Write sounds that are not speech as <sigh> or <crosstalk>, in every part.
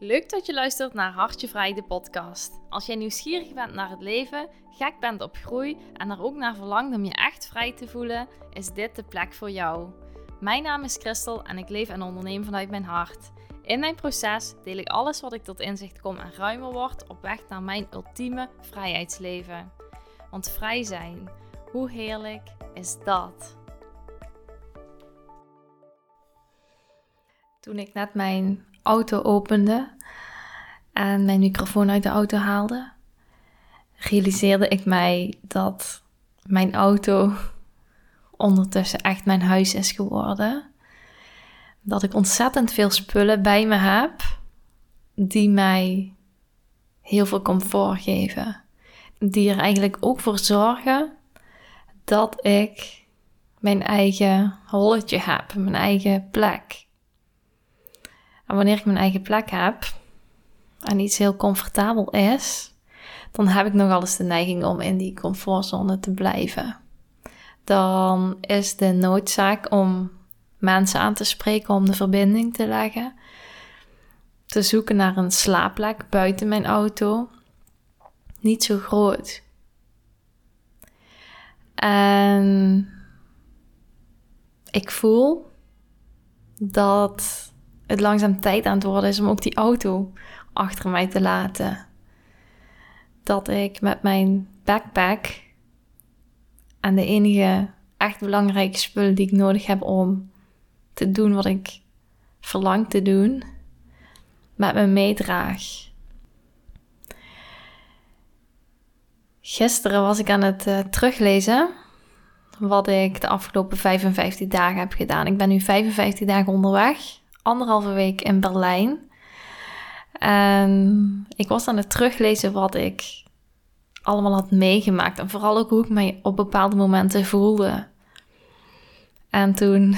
Leuk dat je luistert naar Hartje Vrij, de podcast. Als jij nieuwsgierig bent naar het leven, gek bent op groei en er ook naar verlangt om je echt vrij te voelen, is dit de plek voor jou. Mijn naam is Christel en ik leef en onderneem vanuit mijn hart. In mijn proces deel ik alles wat ik tot inzicht kom en ruimer word op weg naar mijn ultieme vrijheidsleven. Want vrij zijn, hoe heerlijk is dat? Toen ik net mijn auto opende en mijn microfoon uit de auto haalde, realiseerde ik mij dat mijn auto <laughs> ondertussen echt mijn huis is geworden. Dat ik ontzettend veel spullen bij me heb die mij heel veel comfort geven. Die er eigenlijk ook voor zorgen dat ik mijn eigen holletje heb, mijn eigen plek. En wanneer ik mijn eigen plek heb en iets heel comfortabel is, dan heb ik nogal eens de neiging om in die comfortzone te blijven. Dan is de noodzaak om mensen aan te spreken, om de verbinding te leggen, te zoeken naar een slaapplek buiten mijn auto, niet zo groot. En ik voel dat het langzaam tijd aan het worden is om ook die auto achter mij te laten. Dat ik met mijn backpack en de enige echt belangrijke spullen die ik nodig heb om te doen wat ik verlang te doen, met me meedraag. Gisteren was ik aan het uh, teruglezen wat ik de afgelopen 55 dagen heb gedaan. Ik ben nu 55 dagen onderweg anderhalve week in Berlijn. En ik was aan het teruglezen wat ik allemaal had meegemaakt. En vooral ook hoe ik mij op bepaalde momenten voelde. En toen,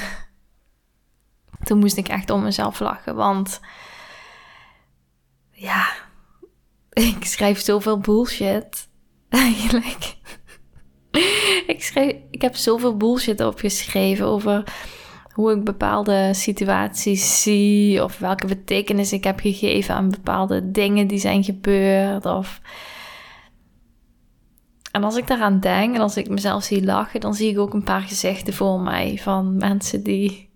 <laughs> toen moest ik echt om mezelf lachen. Want ja, <laughs> ik schrijf zoveel bullshit. <laughs> Eigenlijk. ik, schreef, ik heb zoveel bullshit opgeschreven over hoe ik bepaalde situaties zie of welke betekenis ik heb gegeven aan bepaalde dingen die zijn gebeurd. Of... En als ik daaraan denk en als ik mezelf zie lachen, dan zie ik ook een paar gezichten voor mij van mensen die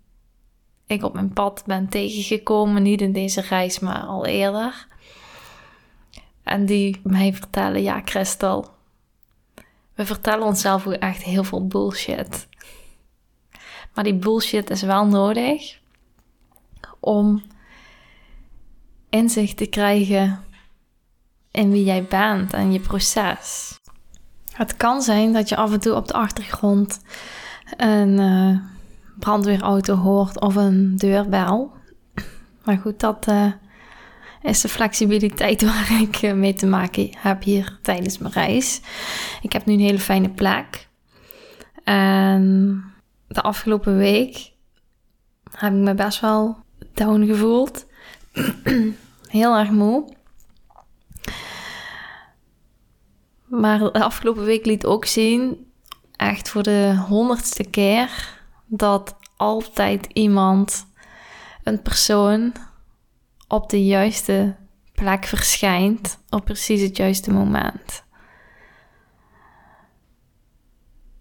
ik op mijn pad ben tegengekomen, niet in deze reis, maar al eerder. En die mij vertellen, ja Christel, we vertellen onszelf ook echt heel veel bullshit. Maar die bullshit is wel nodig om inzicht te krijgen in wie jij bent en je proces. Het kan zijn dat je af en toe op de achtergrond een uh, brandweerauto hoort of een deurbel. Maar goed, dat uh, is de flexibiliteit <laughs> waar ik uh, mee te maken heb hier tijdens mijn reis. Ik heb nu een hele fijne plek. En de afgelopen week heb ik me best wel down gevoeld. <clears throat> Heel erg moe. Maar de afgelopen week liet ook zien, echt voor de honderdste keer, dat altijd iemand, een persoon, op de juiste plek verschijnt op precies het juiste moment.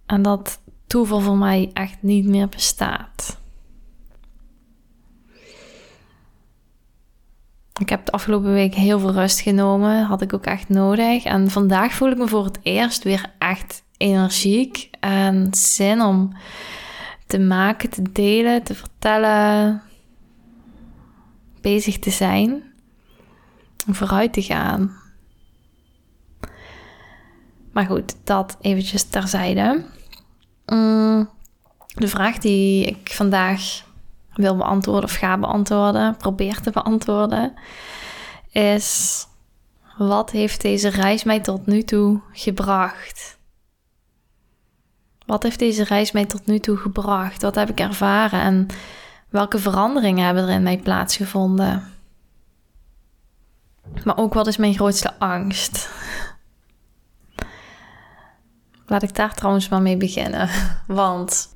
En dat toeval voor mij echt niet meer bestaat. Ik heb de afgelopen week heel veel rust genomen, had ik ook echt nodig. En vandaag voel ik me voor het eerst weer echt energiek en zin om te maken, te delen, te vertellen, bezig te zijn, om vooruit te gaan. Maar goed, dat eventjes terzijde. Mm, de vraag die ik vandaag wil beantwoorden of ga beantwoorden, probeer te beantwoorden, is: wat heeft deze reis mij tot nu toe gebracht? Wat heeft deze reis mij tot nu toe gebracht? Wat heb ik ervaren en welke veranderingen hebben er in mij plaatsgevonden? Maar ook wat is mijn grootste angst? Laat ik daar trouwens maar mee beginnen. <laughs> Want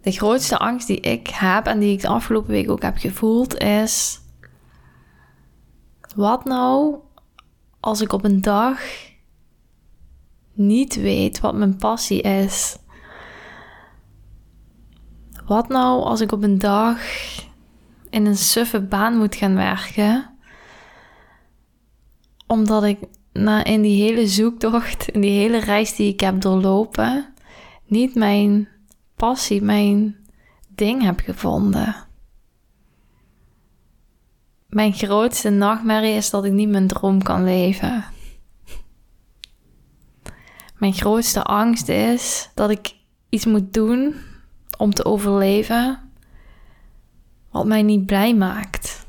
de grootste angst die ik heb en die ik de afgelopen week ook heb gevoeld is Wat nou als ik op een dag niet weet wat mijn passie is? Wat nou als ik op een dag in een suffe baan moet gaan werken? Omdat ik na in die hele zoektocht, in die hele reis die ik heb doorlopen, niet mijn passie, mijn ding heb gevonden. Mijn grootste nachtmerrie is dat ik niet mijn droom kan leven. Mijn grootste angst is dat ik iets moet doen om te overleven wat mij niet blij maakt.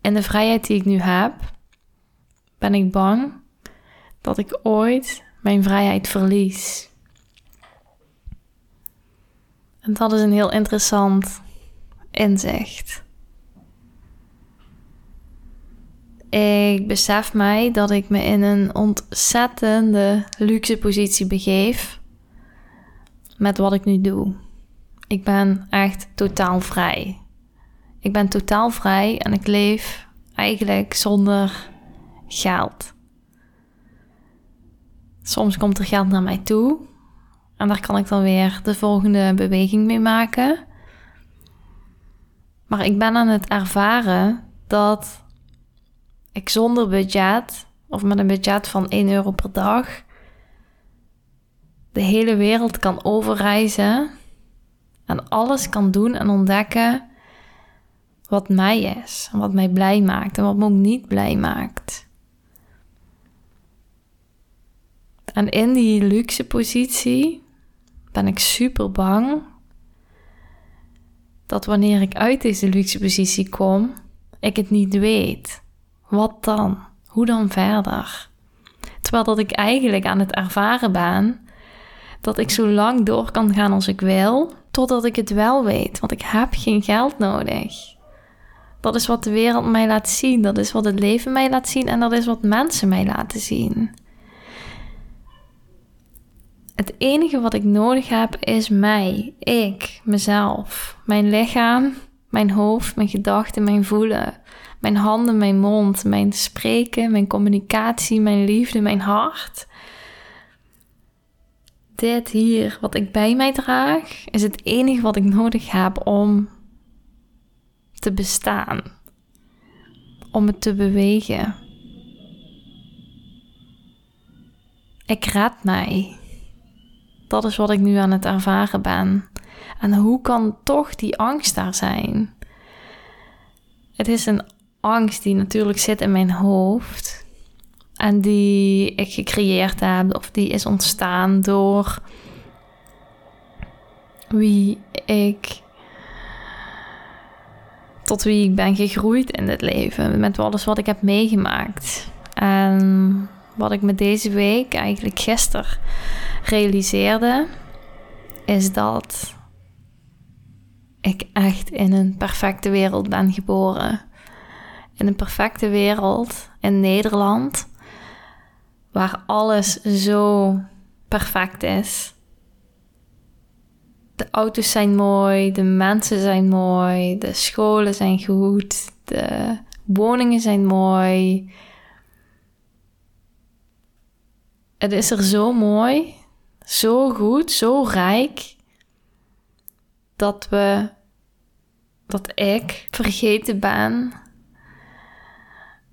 En de vrijheid die ik nu heb, ben ik bang dat ik ooit mijn vrijheid verlies. En dat is een heel interessant inzicht. Ik besef mij dat ik me in een ontzettende luxe positie begeef met wat ik nu doe. Ik ben echt totaal vrij. Ik ben totaal vrij en ik leef eigenlijk zonder geld. Soms komt er geld naar mij toe en daar kan ik dan weer de volgende beweging mee maken. Maar ik ben aan het ervaren dat ik zonder budget of met een budget van 1 euro per dag de hele wereld kan overreizen en alles kan doen en ontdekken wat mij is wat mij blij maakt en wat me ook niet blij maakt. En in die luxe positie ben ik super bang dat wanneer ik uit deze luxe positie kom, ik het niet weet. Wat dan? Hoe dan verder? Terwijl dat ik eigenlijk aan het ervaren ben dat ik zo lang door kan gaan als ik wil, totdat ik het wel weet, want ik heb geen geld nodig. Dat is wat de wereld mij laat zien, dat is wat het leven mij laat zien en dat is wat mensen mij laten zien. Het enige wat ik nodig heb is mij, ik, mezelf, mijn lichaam, mijn hoofd, mijn gedachten, mijn voelen, mijn handen, mijn mond, mijn spreken, mijn communicatie, mijn liefde, mijn hart. Dit hier, wat ik bij mij draag, is het enige wat ik nodig heb om te bestaan. Om het te bewegen. Ik red mij. Dat is wat ik nu aan het ervaren ben. En hoe kan toch die angst daar zijn? Het is een angst die natuurlijk zit in mijn hoofd. En die ik gecreëerd heb, of die is ontstaan door wie ik. Tot wie ik ben gegroeid in dit leven. Met alles wat ik heb meegemaakt. En wat ik me deze week, eigenlijk gisteren, realiseerde. Is dat ik echt in een perfecte wereld ben geboren in een perfecte wereld in Nederland, waar alles zo perfect is. De auto's zijn mooi, de mensen zijn mooi, de scholen zijn goed, de woningen zijn mooi. Het is er zo mooi, zo goed, zo rijk, dat we, dat ik vergeten ben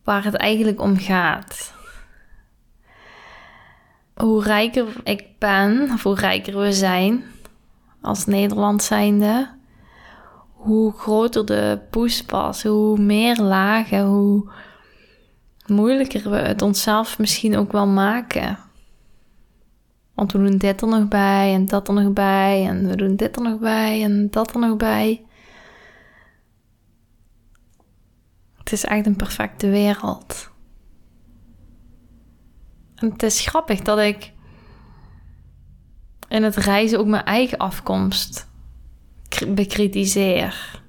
waar het eigenlijk om gaat. Hoe rijker ik ben, of hoe rijker we zijn als Nederland zijnde, hoe groter de poespas, hoe meer lagen, hoe moeilijker we het onszelf misschien ook wel maken. Want we doen dit er nog bij en dat er nog bij en we doen dit er nog bij en dat er nog bij. Het is echt een perfecte wereld. En het is grappig dat ik in het reizen ook mijn eigen afkomst bekritiseer.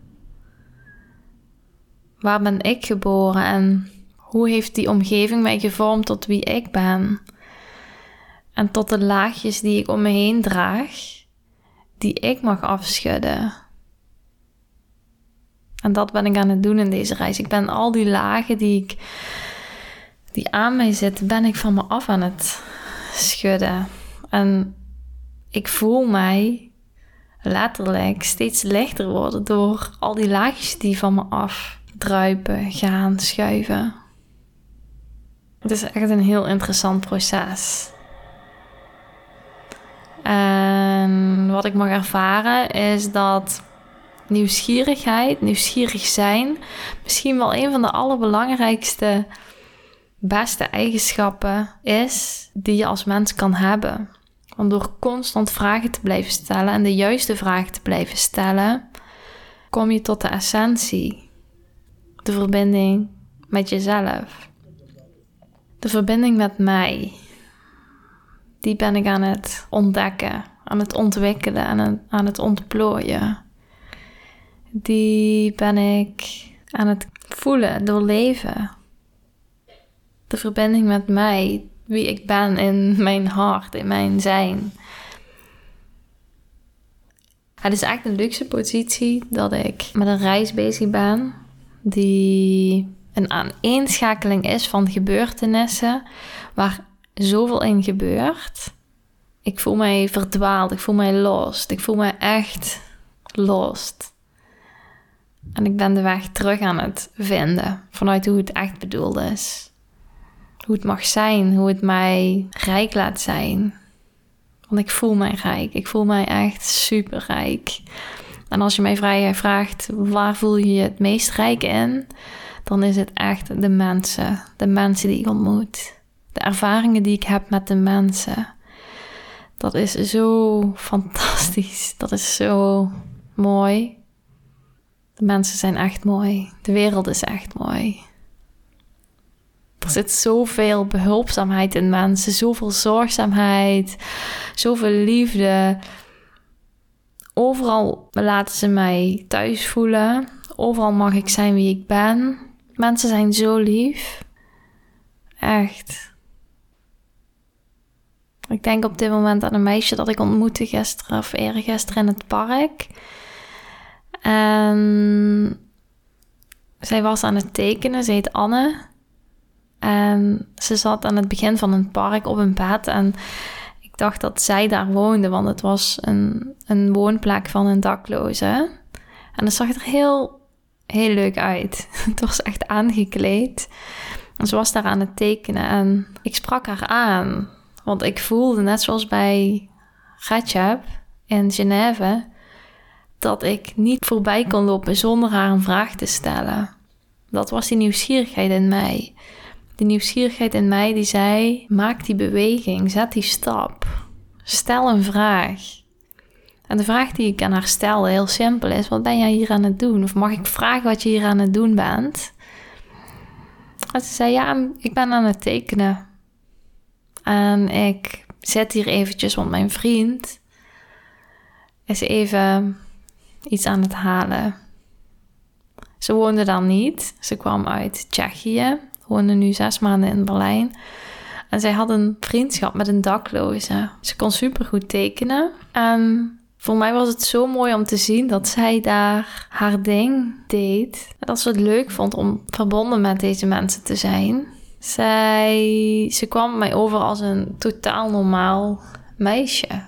Waar ben ik geboren en hoe heeft die omgeving mij gevormd tot wie ik ben? En tot de laagjes die ik om me heen draag, die ik mag afschudden. En dat ben ik aan het doen in deze reis. Ik ben al die lagen die, ik, die aan mij zitten, ben ik van me af aan het schudden. En ik voel mij letterlijk steeds lichter worden door al die laagjes die van me afdruipen, gaan, schuiven. Het is echt een heel interessant proces. En wat ik mag ervaren is dat nieuwsgierigheid, nieuwsgierig zijn, misschien wel een van de allerbelangrijkste, beste eigenschappen is die je als mens kan hebben. Want door constant vragen te blijven stellen en de juiste vragen te blijven stellen, kom je tot de essentie. De verbinding met jezelf. De verbinding met mij. Die ben ik aan het ontdekken, aan het ontwikkelen, het, aan het ontplooien. Die ben ik aan het voelen, doorleven. De verbinding met mij, wie ik ben in mijn hart, in mijn zijn. Het is eigenlijk een luxe positie dat ik met een reis bezig ben die een aaneenschakeling is van gebeurtenissen waar zoveel in gebeurt. Ik voel mij verdwaald, ik voel mij lost, ik voel mij echt lost. En ik ben de weg terug aan het vinden vanuit hoe het echt bedoeld is hoe het mag zijn, hoe het mij rijk laat zijn. Want ik voel mij rijk. Ik voel mij echt super rijk. En als je mij vraagt, waar voel je je het meest rijk in? Dan is het echt de mensen. De mensen die ik ontmoet. De ervaringen die ik heb met de mensen. Dat is zo fantastisch. Dat is zo mooi. De mensen zijn echt mooi. De wereld is echt mooi. Er zit zoveel behulpzaamheid in mensen, zoveel zorgzaamheid, zoveel liefde. Overal laten ze mij thuis voelen. Overal mag ik zijn wie ik ben. Mensen zijn zo lief. Echt. Ik denk op dit moment aan een meisje dat ik ontmoette gisteren of eergisteren in het park. En zij was aan het tekenen. Ze heet Anne. En ze zat aan het begin van een park op een bed. En ik dacht dat zij daar woonde, want het was een, een woonplek van een dakloze. En het zag er heel, heel leuk uit. <laughs> Het was echt aangekleed. En ze was daar aan het tekenen. En ik sprak haar aan. Want ik voelde, net zoals bij Recep in Genève, dat ik niet voorbij kon lopen zonder haar een vraag te stellen. Dat was die nieuwsgierigheid in mij de nieuwsgierigheid in mij die zei: maak die beweging, zet die stap, stel een vraag. En de vraag die ik aan haar stelde, heel simpel is: wat ben jij hier aan het doen? Of mag ik vragen wat je hier aan het doen bent? En ze zei: ja, ik ben aan het tekenen. En ik zet hier eventjes, want mijn vriend is even iets aan het halen. Ze woonde dan niet. Ze kwam uit Tsjechië woonde nu zes maanden in Berlijn. En zij had een vriendschap met een dakloze. Ze kon supergoed tekenen. En voor mij was het zo mooi om te zien dat zij daar haar ding deed. Dat ze het leuk vond om verbonden met deze mensen te zijn. Zij, ze kwam mij over als een totaal normaal meisje.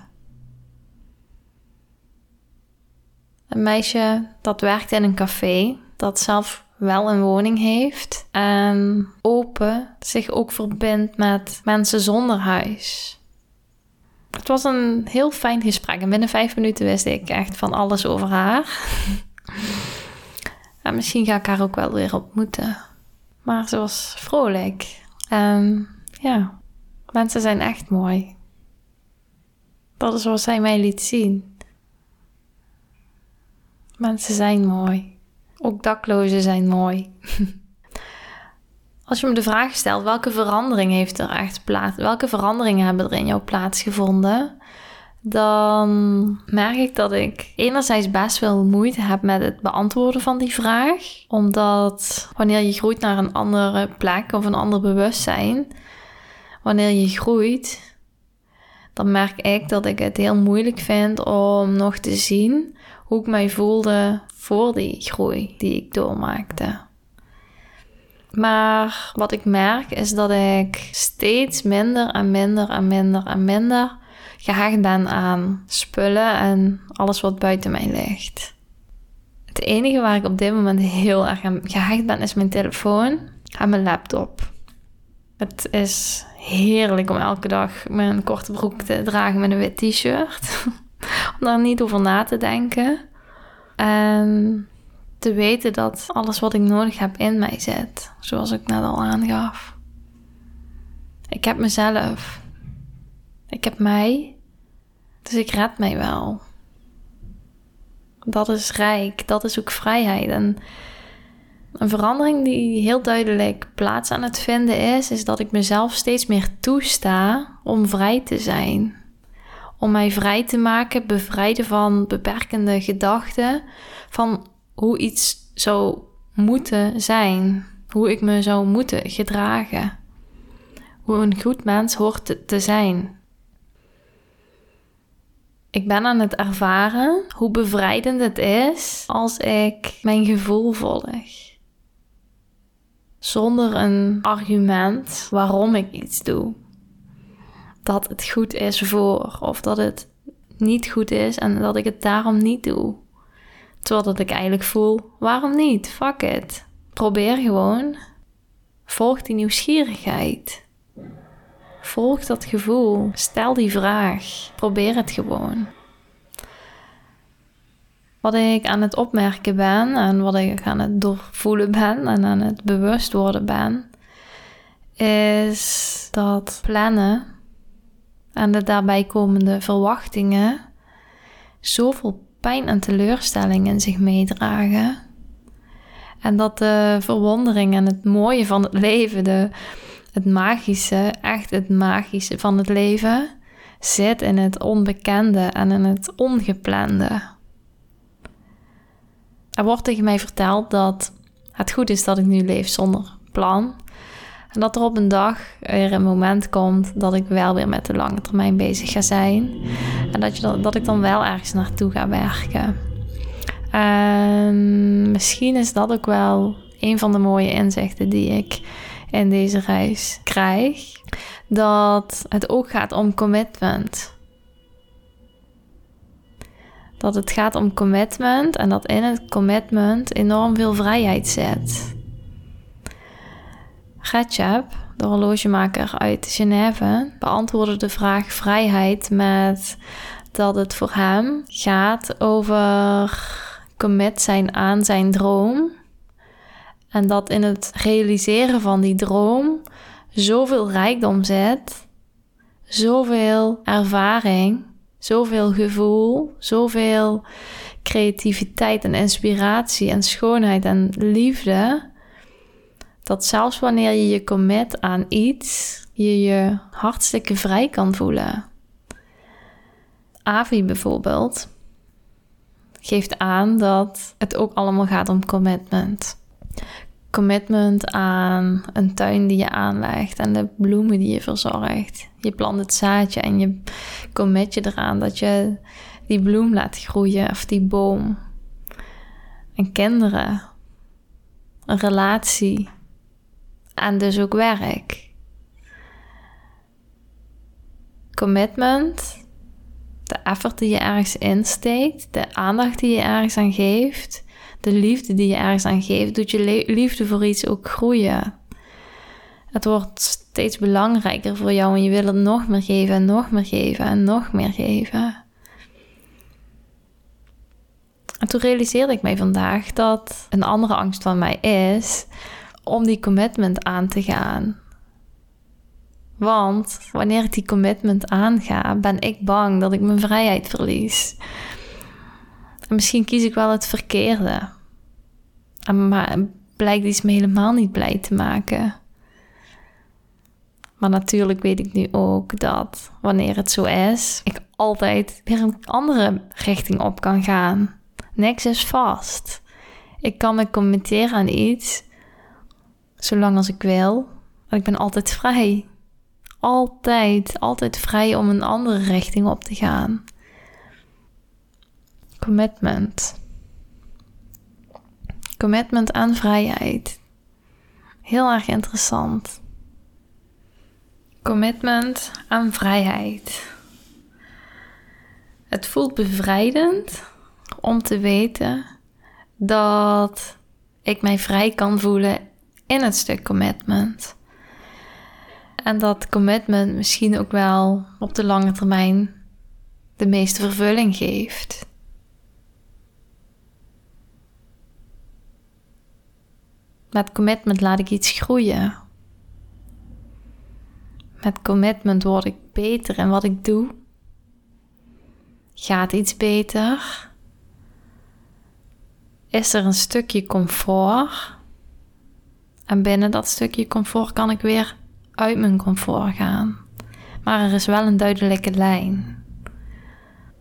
Een meisje dat werkt in een café, dat zelf wel een woning heeft en open zich ook verbindt met mensen zonder huis. Het was een heel fijn gesprek en binnen vijf minuten wist ik echt van alles over haar. <laughs> en misschien ga ik haar ook wel weer ontmoeten. Maar ze was vrolijk. En ja, mensen zijn echt mooi. Dat is wat zij mij liet zien. Mensen zijn mooi. Ook daklozen zijn mooi. <laughs> Als je me de vraag stelt, welke verandering heeft er echt plaats? Welke veranderingen hebben er in jou plaatsgevonden? Dan merk ik dat ik enerzijds best veel moeite heb met het beantwoorden van die vraag. Omdat wanneer je groeit naar een andere plek of een ander bewustzijn, wanneer je groeit, dan merk ik dat ik het heel moeilijk vind om nog te zien hoe ik mij voelde voor die groei die ik doormaakte. Maar wat ik merk is dat ik steeds minder en minder en minder en minder ben aan spullen en alles wat buiten mij ligt. Het enige waar ik op dit moment heel erg aan gehecht ben is mijn telefoon en mijn laptop. Het is heerlijk om elke dag mijn korte broek te dragen met een wit t-shirt. <laughs> om daar niet over na te denken. En te weten dat alles wat ik nodig heb in mij zit. Zoals ik net al aangaf. Ik heb mezelf. Heb mij. Dus ik red mij wel. Dat is rijk. Dat is ook vrijheid. En een verandering die heel duidelijk plaats aan het vinden is, is dat ik mezelf steeds meer toesta om vrij te zijn. Om mij vrij te maken, bevrijden van beperkende gedachten, van hoe iets zou moeten zijn, hoe ik me zou moeten gedragen, hoe een goed mens hoort te zijn. Ik ben aan het ervaren hoe bevrijdend het is als ik mijn gevoel volg zonder een argument waarom ik iets doe. Dat het goed is voor of dat het niet goed is en dat ik het daarom niet doe. Terwijl dat ik eigenlijk voel, waarom niet? Fuck it. Probeer gewoon. Volg die nieuwsgierigheid. Volg dat gevoel. Stel die vraag. Probeer het gewoon. Wat ik aan het opmerken ben en wat ik aan het doorvoelen ben en aan het bewust worden ben, is dat plannen en de daarbij komende verwachtingen zoveel pijn en teleurstelling in zich meedragen. En dat de verwondering en het mooie van het leven, de, het magische, echt het magische van het leven, zit in het onbekende en in het ongeplande. Er wordt tegen mij verteld dat het goed is dat ik nu leef zonder plan. En dat er op een dag er een moment komt dat ik wel weer met de lange termijn bezig ga zijn. En dat, je, dat ik dan wel ergens naartoe ga werken. En misschien is dat ook wel een van de mooie inzichten die ik in deze reis krijg. Dat het ook gaat om commitment dat het gaat om commitment en dat in het commitment enorm veel vrijheid zit. Recep, de horlogemaker uit Genève, beantwoordde de vraag vrijheid met dat het voor hem gaat over commit zijn aan zijn droom. En dat in het realiseren van die droom zoveel rijkdom zit, zoveel ervaring Zoveel gevoel, zoveel creativiteit en inspiratie en schoonheid en liefde. Dat zelfs wanneer je je commit aan iets, je je hartstikke vrij kan voelen. Avi bijvoorbeeld geeft aan dat het ook allemaal gaat om commitment commitment aan een tuin die je aanlegt en de bloemen die je verzorgt. Je plant het zaadje en je commit je eraan dat je die bloem laat groeien of die boom. En kinderen, een relatie en dus ook werk. Commitment, de effort die je ergens insteekt, de aandacht die je ergens aan geeft, de liefde die je ergens aan geeft, doet je liefde voor iets ook groeien. Het wordt steeds belangrijker voor jou en je wil het nog meer geven en nog meer geven en nog meer geven. En toen realiseerde ik mij vandaag dat een andere angst van mij is om die commitment aan te gaan. Want wanneer ik die commitment aanga, ben ik bang dat ik mijn vrijheid verlies. En misschien kies ik wel het verkeerde. Maar blijkt iets me helemaal niet blij te maken. Maar natuurlijk weet ik nu ook dat wanneer het zo is, ik altijd weer een andere richting op kan gaan. Niks is vast. Ik kan me committeren aan iets zolang als ik wil. Want ik ben altijd vrij. altijd, altijd vrij om een andere richting op te gaan. Commitment. Commitment aan vrijheid. Heel erg interessant. Commitment aan vrijheid. Het voelt bevrijdend om te weten dat ik mij vrij kan voelen in het stuk commitment. En dat commitment misschien ook wel op de lange termijn de meeste vervulling geeft. Met commitment laat ik iets groeien. Met commitment word ik beter in wat ik doe. Gaat iets beter? Is er een stukje comfort? En binnen dat stukje comfort kan ik weer uit mijn comfort gaan. Maar er is wel een duidelijke lijn.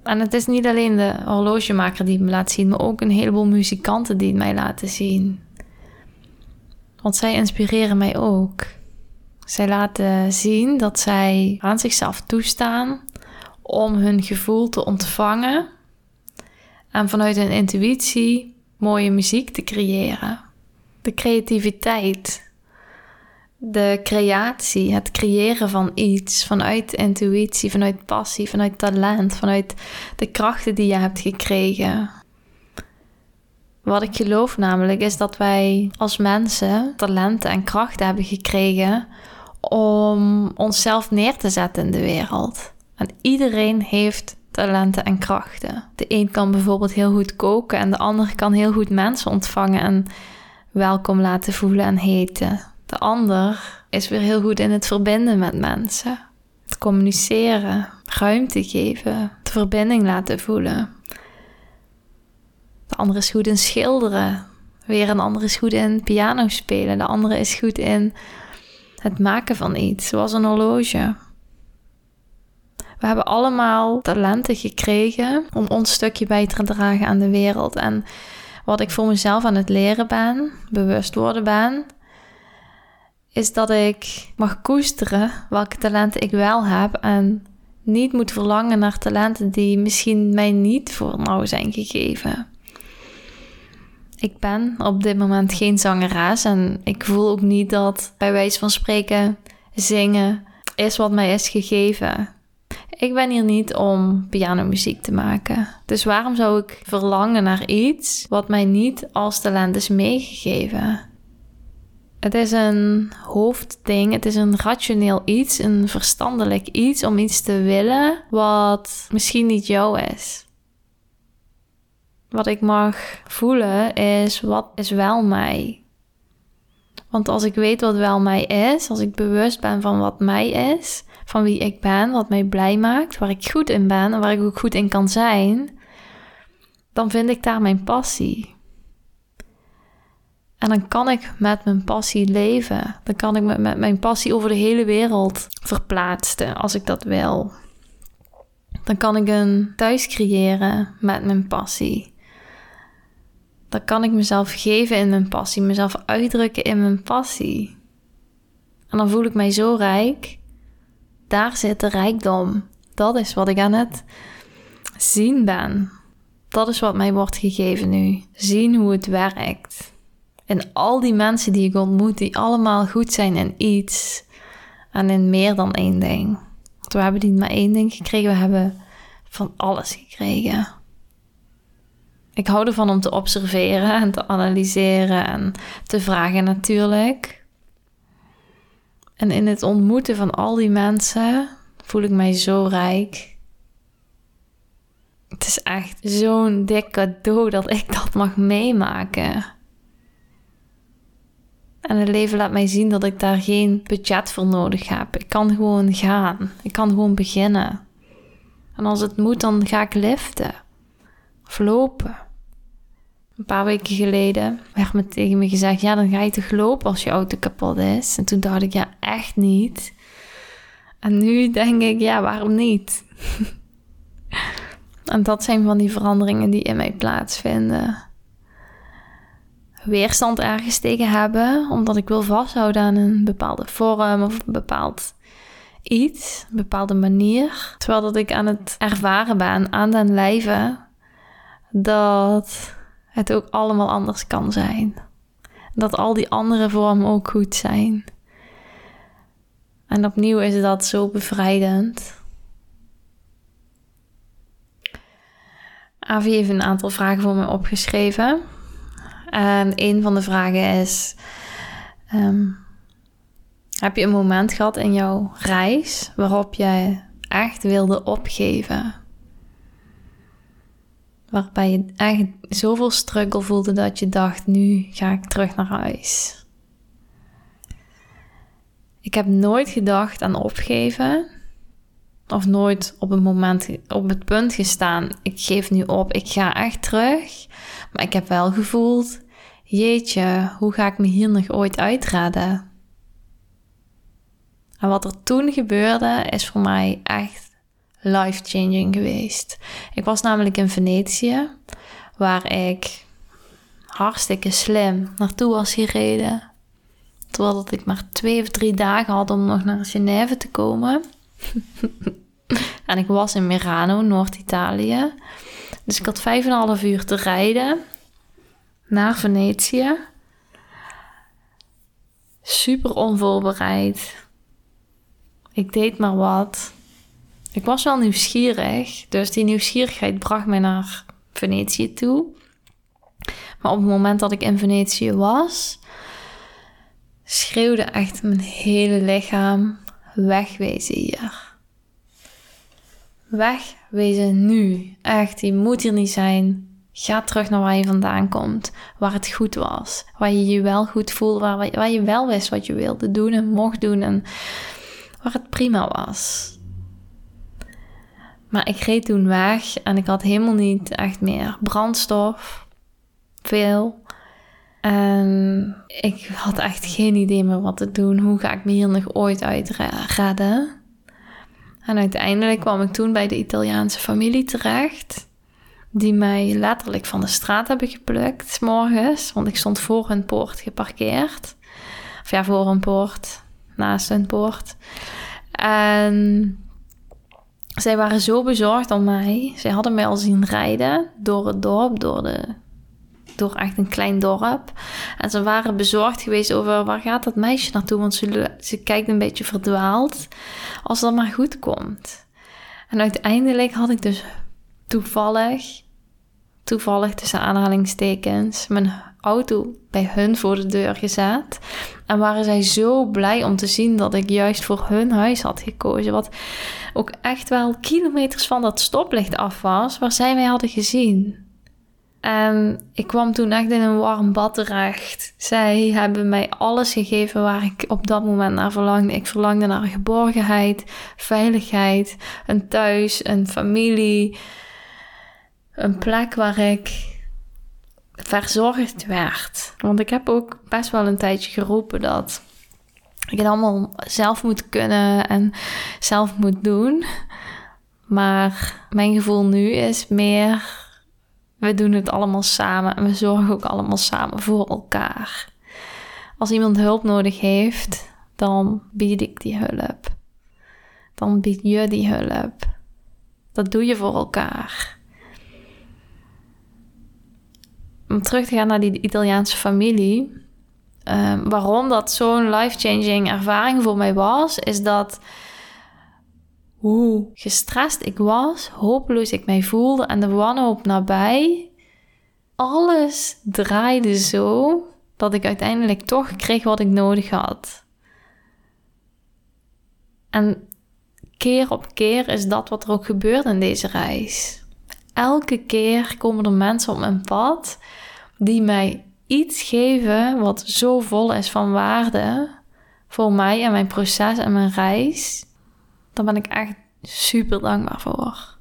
En het is niet alleen de horlogemaker die me laat zien, maar ook een heleboel muzikanten die het mij laten zien. Want zij inspireren mij ook. Zij laten zien dat zij aan zichzelf toestaan om hun gevoel te ontvangen en vanuit hun intuïtie mooie muziek te creëren. De creativiteit, de creatie, het creëren van iets vanuit intuïtie, vanuit passie, vanuit talent, vanuit de krachten die je hebt gekregen. Wat ik geloof namelijk is dat wij als mensen talenten en krachten hebben gekregen om onszelf neer te zetten in de wereld. En iedereen heeft talenten en krachten. De een kan bijvoorbeeld heel goed koken en de ander kan heel goed mensen ontvangen en welkom laten voelen en heten. De ander is weer heel goed in het verbinden met mensen. Het communiceren, ruimte geven, de verbinding laten voelen. De andere is goed in schilderen. Weer een ander is goed in piano spelen. De andere is goed in het maken van iets, zoals een horloge. We hebben allemaal talenten gekregen om ons stukje bij te dragen aan de wereld. En wat ik voor mezelf aan het leren ben, bewust worden ben, is dat ik mag koesteren welke talenten ik wel heb en niet moet verlangen naar talenten die misschien mij niet voor nou zijn gegeven. Ik ben op dit moment geen zangeres en ik voel ook niet dat bij wijze van spreken zingen is wat mij is gegeven. Ik ben hier niet om pianomuziek te maken. Dus waarom zou ik verlangen naar iets wat mij niet als talent is meegegeven? Het is een hoofdding, het is een rationeel iets, een verstandelijk iets om iets te willen wat misschien niet jou is. Wat ik mag voelen is wat is wel mij. Want als ik weet wat wel mij is, als ik bewust ben van wat mij is, van wie ik ben, wat mij blij maakt, waar ik goed in ben en waar ik ook goed in kan zijn, dan vind ik daar mijn passie. En dan kan ik met mijn passie leven. Dan kan ik met, met mijn passie over de hele wereld verplaatsen als ik dat wil. Dan kan ik een thuis creëren met mijn passie. Dan kan ik mezelf geven in mijn passie, mezelf uitdrukken in mijn passie. En dan voel ik mij zo rijk daar zit de rijkdom. Dat is wat ik aan het zien ben. Dat is wat mij wordt gegeven nu. Zien hoe het werkt. En al die mensen die ik ontmoet, die allemaal goed zijn in iets. En in meer dan één ding. Want we hebben niet maar één ding gekregen, we hebben van alles gekregen. Ik hou ervan om te observeren en te analyseren en te vragen natuurlijk. En in het ontmoeten van al die mensen voel ik mij zo rijk. Het is echt zo'n dik cadeau dat ik dat mag meemaken. En het leven laat mij zien dat ik daar geen budget voor nodig heb. Ik kan gewoon gaan. Ik kan gewoon beginnen. En als het moet, dan ga ik liften. Of lopen. Een paar weken geleden werd me tegen me gezegd: Ja, dan ga je toch lopen als je auto kapot is. En toen dacht ik: Ja, echt niet. En nu denk ik: Ja, waarom niet? <laughs> en dat zijn van die veranderingen die in mij plaatsvinden. Weerstand ergens tegen hebben, omdat ik wil vasthouden aan een bepaalde vorm of een bepaald iets, een bepaalde manier. Terwijl dat ik aan het ervaren ben, aan den lijve, dat het ook allemaal anders kan zijn. Dat al die andere vormen ook goed zijn. En opnieuw is dat zo bevrijdend. Avi heeft een aantal vragen voor me opgeschreven. En een van de vragen is: ehm, Heb je een moment gehad in jouw reis waarop je echt wilde opgeven? Waarbij je echt zoveel struggle voelde dat je dacht: Nu ga ik terug naar huis. Ik heb nooit gedacht aan opgeven. Of nooit op een moment op het punt gestaan. Ik geef nu op, ik ga echt terug. Maar ik heb wel gevoeld: jeetje, hoe ga ik me hier nog ooit uitredden? En wat er toen gebeurde, is voor mij echt life-changing geweest. Ik was namelijk in Venetië, waar ik hartstikke slim naartoe was gereden. Terwijl dat ik maar twee of drie dagen had om nog naar Genève te komen. <laughs> en ik was in Merano, Noord-Italië. Dus ik had vijf en een half uur te rijden naar Venetië. Super onvoorbereid. Ik deed maar wat. Ik was wel nieuwsgierig, dus die nieuwsgierigheid bracht mij naar Venetië toe. Maar op het moment dat ik in Venetië was, schreeuwde echt mijn hele lichaam: wegwezen hier. Wegwezen nu. Echt, je moet hier niet zijn. Ga terug naar waar je vandaan komt. Waar het goed was. Waar je je wel goed voelde. Waar, waar je wel wist wat je wilde doen en mocht doen. En waar het prima was. Maar ik reed toen weg en ik had helemaal niet echt meer brandstof. Veel. En ik had echt geen idee meer wat te doen. Hoe ga ik me hier nog ooit uit redden? En uiteindelijk kwam ik toen bij de Italiaanse familie terecht. Die mij letterlijk van de straat hebben geplukt, morgens. Want ik stond voor hun poort geparkeerd. Of ja, voor een poort, naast hun poort. En zij waren zo bezorgd om mij. Zij hadden mij al zien rijden door het dorp, door de door echt een klein dorp. En ze waren bezorgd geweest over waar gaat dat meisje naartoe, want ze, ze kijkt een beetje verdwaald. Als dat maar goed komt. En uiteindelijk had ik dus toevallig, toevallig tussen aanhalingstekens, mijn auto bij hun voor de deur gezet. En waren zij zo blij om te zien dat ik juist voor hun huis had gekozen. Wat ook echt wel kilometers van dat stoplicht af was, waar zij mij hadden gezien. En ik kwam toen echt in een warm bad terecht. Zij hebben mij alles gegeven waar ik op dat moment naar verlangde. Ik verlangde naar geborgenheid, veiligheid, een thuis, een familie. Een plek waar ik verzorgd werd. Want ik heb ook best wel een tijdje geroepen dat ik het allemaal zelf moet kunnen en zelf moet doen. Maar mijn gevoel nu is meer we doen het allemaal samen en we zorgen ook allemaal samen voor elkaar. Als iemand hulp nodig heeft, dan bied ik die hulp. Dan bied je die hulp. Dat doe je voor elkaar. Om terug te gaan naar die Italiaanse familie. Ehm, waarom dat zo'n life-changing ervaring voor mij was, is dat hoe gestrest ik was, hopeloos ik mij voelde en de wanhoop nabij. Alles draaide zo dat ik uiteindelijk toch kreeg wat ik nodig had. En keer op keer is dat wat er ook gebeurt in deze reis. Elke keer komen er mensen op mijn pad die mij iets geven wat zo vol is van waarde voor mij en mijn proces en mijn reis daar ben ik echt super dankbaar voor.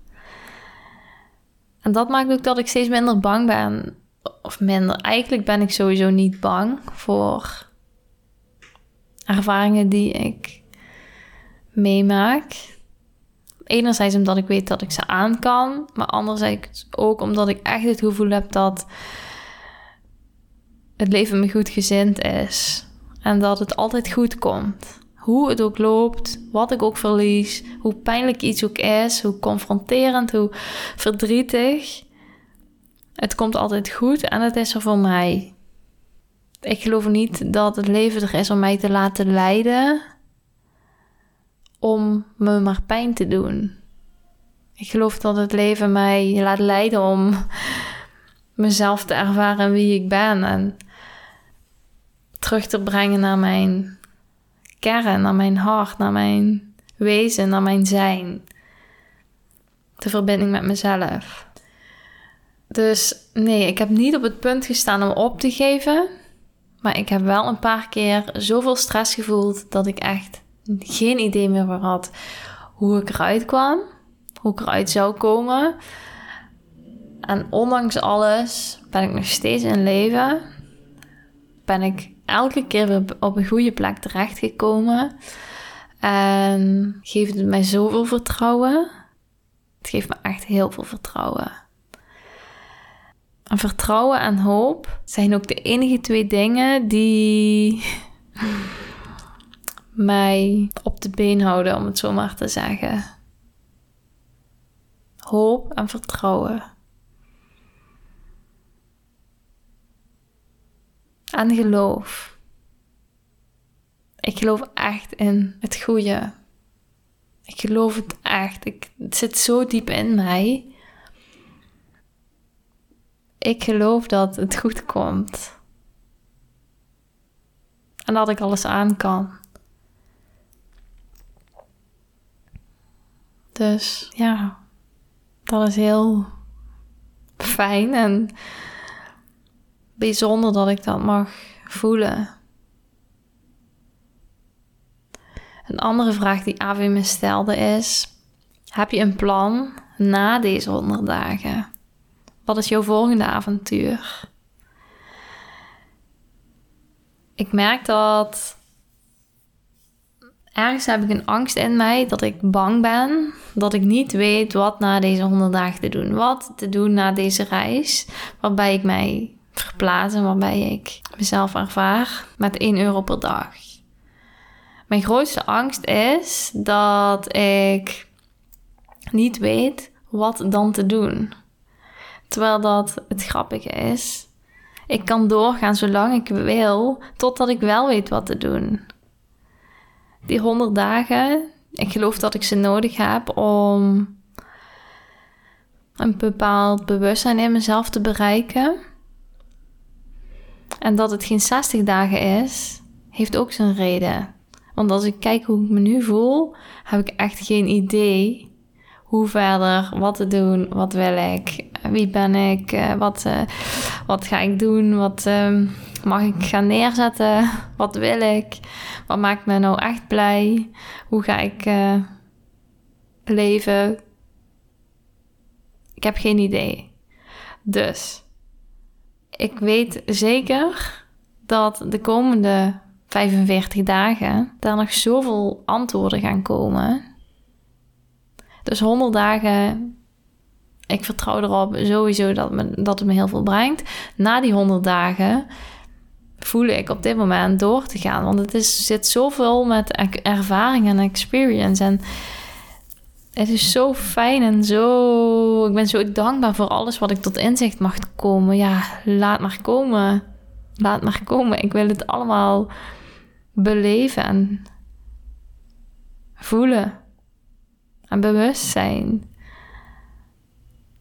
En dat maakt ook dat ik steeds minder bang ben. Of minder. Eigenlijk ben ik sowieso niet bang voor ervaringen die ik meemaak. Enerzijds omdat ik weet dat ik ze aan kan, maar anderzijds ook omdat ik echt het gevoel heb dat het leven me goed gezind is en dat het altijd goed komt Hoe het ook loopt, wat ik ook verlies, hoe pijnlijk iets ook is, hoe confronterend, hoe verdrietig. Het komt altijd goed en het is er voor mij. Ik geloof niet dat het leven er is om mij te laten lijden, om me maar pijn te doen. Ik geloof dat het leven mij laat leiden om mezelf te ervaren wie ik ben en terug te brengen naar mijn kern, naar mijn hart, naar mijn wezen, naar mijn zijn. De verbinding met mezelf. Dus nee, ik heb niet op het punt gestaan om op te geven. Maar ik heb wel een paar keer zoveel stress gevoeld dat ik echt geen idee meer had hoe ik eruit kwam, hoe ik eruit zou komen. En ondanks alles ben ik nog steeds in leven. Ben ik elke keer op een goede plek terechtgekomen. En geeft het mij zoveel vertrouwen. Het geeft me echt heel veel vertrouwen. En vertrouwen en hoop zijn ook de enige twee dingen die <laughs> mij op de been houden, om het zo maar te zeggen. Hoop en vertrouwen. En geloof. Ik geloof echt in het goede. Ik geloof het echt. Ik, het zit zo diep in mij. Ik geloof dat het goed komt. En dat ik alles aan kan. Dus ja, dat is heel fijn en bijzonder dat ik dat mag voelen. Een andere vraag die Avi me stelde is: Heb je een plan na deze 100 dagen? Wat is jouw volgende avontuur? Ik merk dat ergens heb ik een angst in mij dat ik bang ben, dat ik niet weet wat na deze 100 dagen te doen, wat te doen na deze reis, waarbij ik mij verplaatsen waarbij ik mezelf ervaar met 1 euro per dag. Mijn grootste angst is dat ik niet weet wat dan te doen. Terwijl dat het grappige is. Ik kan doorgaan zolang ik wil, totdat ik wel weet wat te doen. Die 100 dagen, ik geloof dat ik ze nodig heb om een bepaald bewustzijn in mezelf te bereiken. En dat het geen 60 dagen is, heeft ook zijn reden. Want als ik kijk hoe ik me nu voel, heb ik echt geen idee hoe verder, wat te doen, wat wil ik, wie ben ik, eh, wat, uh, wat ga ik doen, wat uh, mag ik gaan neerzetten, <laughs> wat wil ik, wat maakt me nou echt blij, hoe ga ik uh, leven. Ik heb geen idee. Dus ik weet zeker dat de komende 45 dagen daar nog zoveel antwoorden gaan komen. Dus 100 dagen, ik vertrouw erop sowieso dat, me, dat het me heel veel brengt. Na die 100 dagen voel ik op dit moment door te gaan. Want het is, zit zoveel met ervaring en experience. En het is zo fijn en zo. Ik ben zo dankbaar voor alles wat ik tot inzicht mag komen. Ja, laat maar komen. Laat maar komen. Ik wil het allemaal beleven en voelen. En bewust zijn.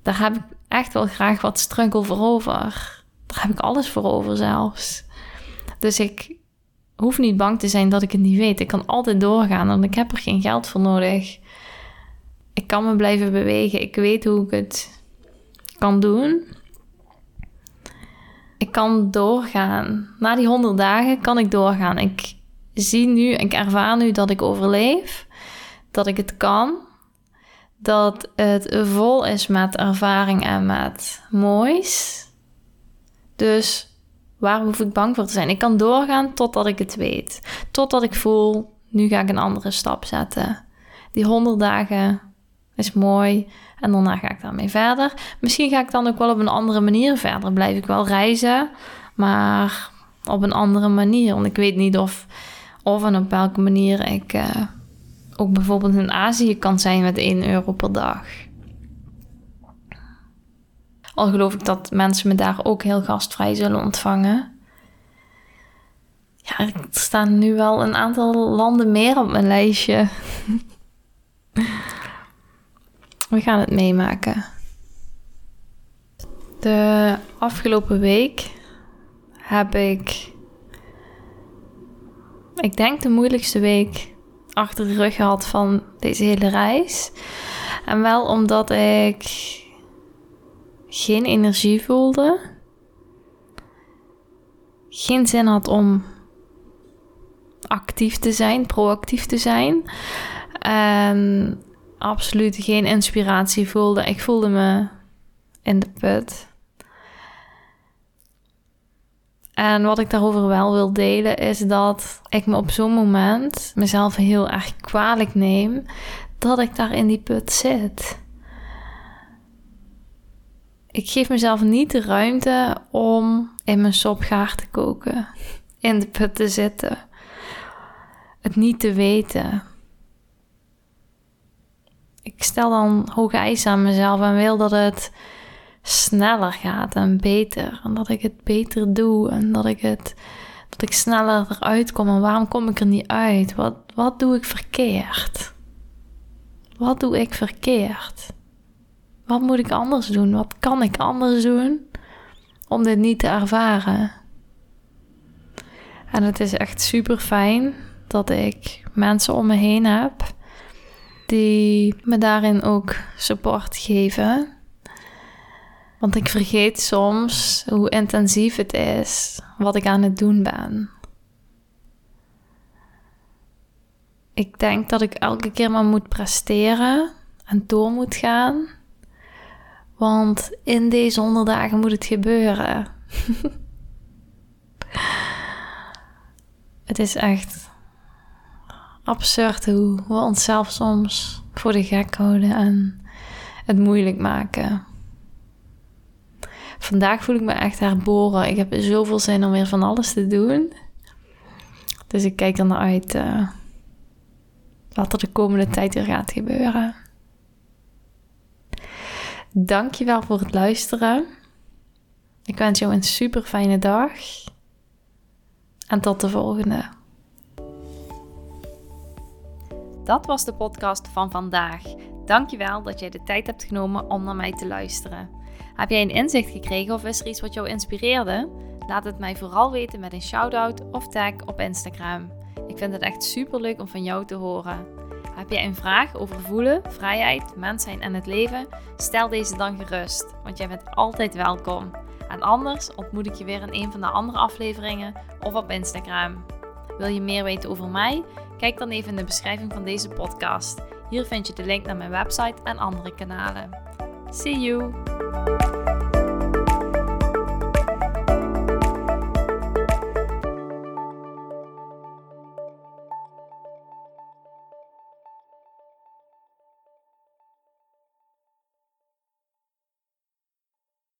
Daar heb ik echt wel graag wat struggle voor over. Daar heb ik alles voor over zelfs. Dus ik hoef niet bang te zijn dat ik het niet weet. Ik kan altijd doorgaan, want ik heb er geen geld voor nodig ik kan me blijven bewegen. Ik weet hoe ik het kan doen. Ik kan doorgaan. Na die 100 dagen kan ik doorgaan. Ik zie nu, ik ervaar nu dat ik overleef. Dat ik het kan. Dat het vol is met ervaring en met moois. Dus waar hoef ik bang voor te zijn? Ik kan doorgaan totdat ik het weet. Totdat ik voel, nu ga ik een andere stap zetten. Die 100 dagen is mooi. En daarna ga ik daarmee verder. Misschien ga ik dan ook wel op een andere manier verder. Blijf ik wel reizen, maar op een andere manier. Want ik weet niet of, Of en op welke manier ik uh, ook bijvoorbeeld in Azië kan zijn met 1 euro per dag. Al geloof ik dat mensen me daar ook heel gastvrij zullen ontvangen. Ja, er staan nu wel een aantal landen meer op mijn lijstje. <laughs> We gaan het meemaken. De afgelopen week heb ik, ik denk de moeilijkste week achter de rug gehad van deze hele reis. En wel omdat ik geen energie voelde, geen zin had om actief te zijn, proactief te zijn. En absoluut geen inspiratie voelde. Ik voelde me in de put. En wat ik daarover wel wil delen is dat ik me op zo'n moment mezelf heel erg kwalijk neem dat ik daar in die put zit. Ik geef mezelf niet de ruimte om in mijn sop gaar te koken, in de put te zitten, het niet te weten. Ik stel dan hoge eisen aan mezelf en wil dat het sneller gaat en beter. En dat ik het beter doe en dat ik het dat ik sneller eruit kom. En waarom kom ik er niet uit? Wat, wat doe ik verkeerd? Wat doe ik verkeerd? Wat moet ik anders doen? Wat kan ik anders doen om dit niet te ervaren? En het is echt super fijn dat ik mensen om me heen heb die me daarin ook support geven. Want ik vergeet soms hoe intensief het is wat ik aan het doen ben. Ik denk dat ik elke keer maar moet presteren en door moet gaan. Want in deze honderd moet het gebeuren. <laughs> het is echt absurd hoe we onszelf soms voor de gek houden en het moeilijk maken. Vandaag voel ik me echt herboren. Ik heb zoveel zin om weer van alles te doen. Dus ik kijk er naar uit uh, wat er de komende tijd weer gaat gebeuren. Dankjewel voor het luisteren. Ik wens jou een super fijne dag. En tot de volgende. Dat was de podcast van vandaag. Dankjewel dat jij de tijd hebt genomen om naar mij te luisteren. Heb jij een inzicht gekregen of is er iets wat jou inspireerde? Laat het mij vooral weten met een shout-out of tag op Instagram. Ik vind het echt super leuk om van jou te horen. Heb jij een vraag over voelen, vrijheid, mens zijn en het leven? Stel deze dan gerust, want jij bent altijd welkom. En anders ontmoet ik je weer in een van de andere afleveringen of op Instagram. Wil je meer weten over mij? Kijk dan even in de beschrijving van deze podcast. Hier vind je de link naar mijn website en andere kanalen. See you!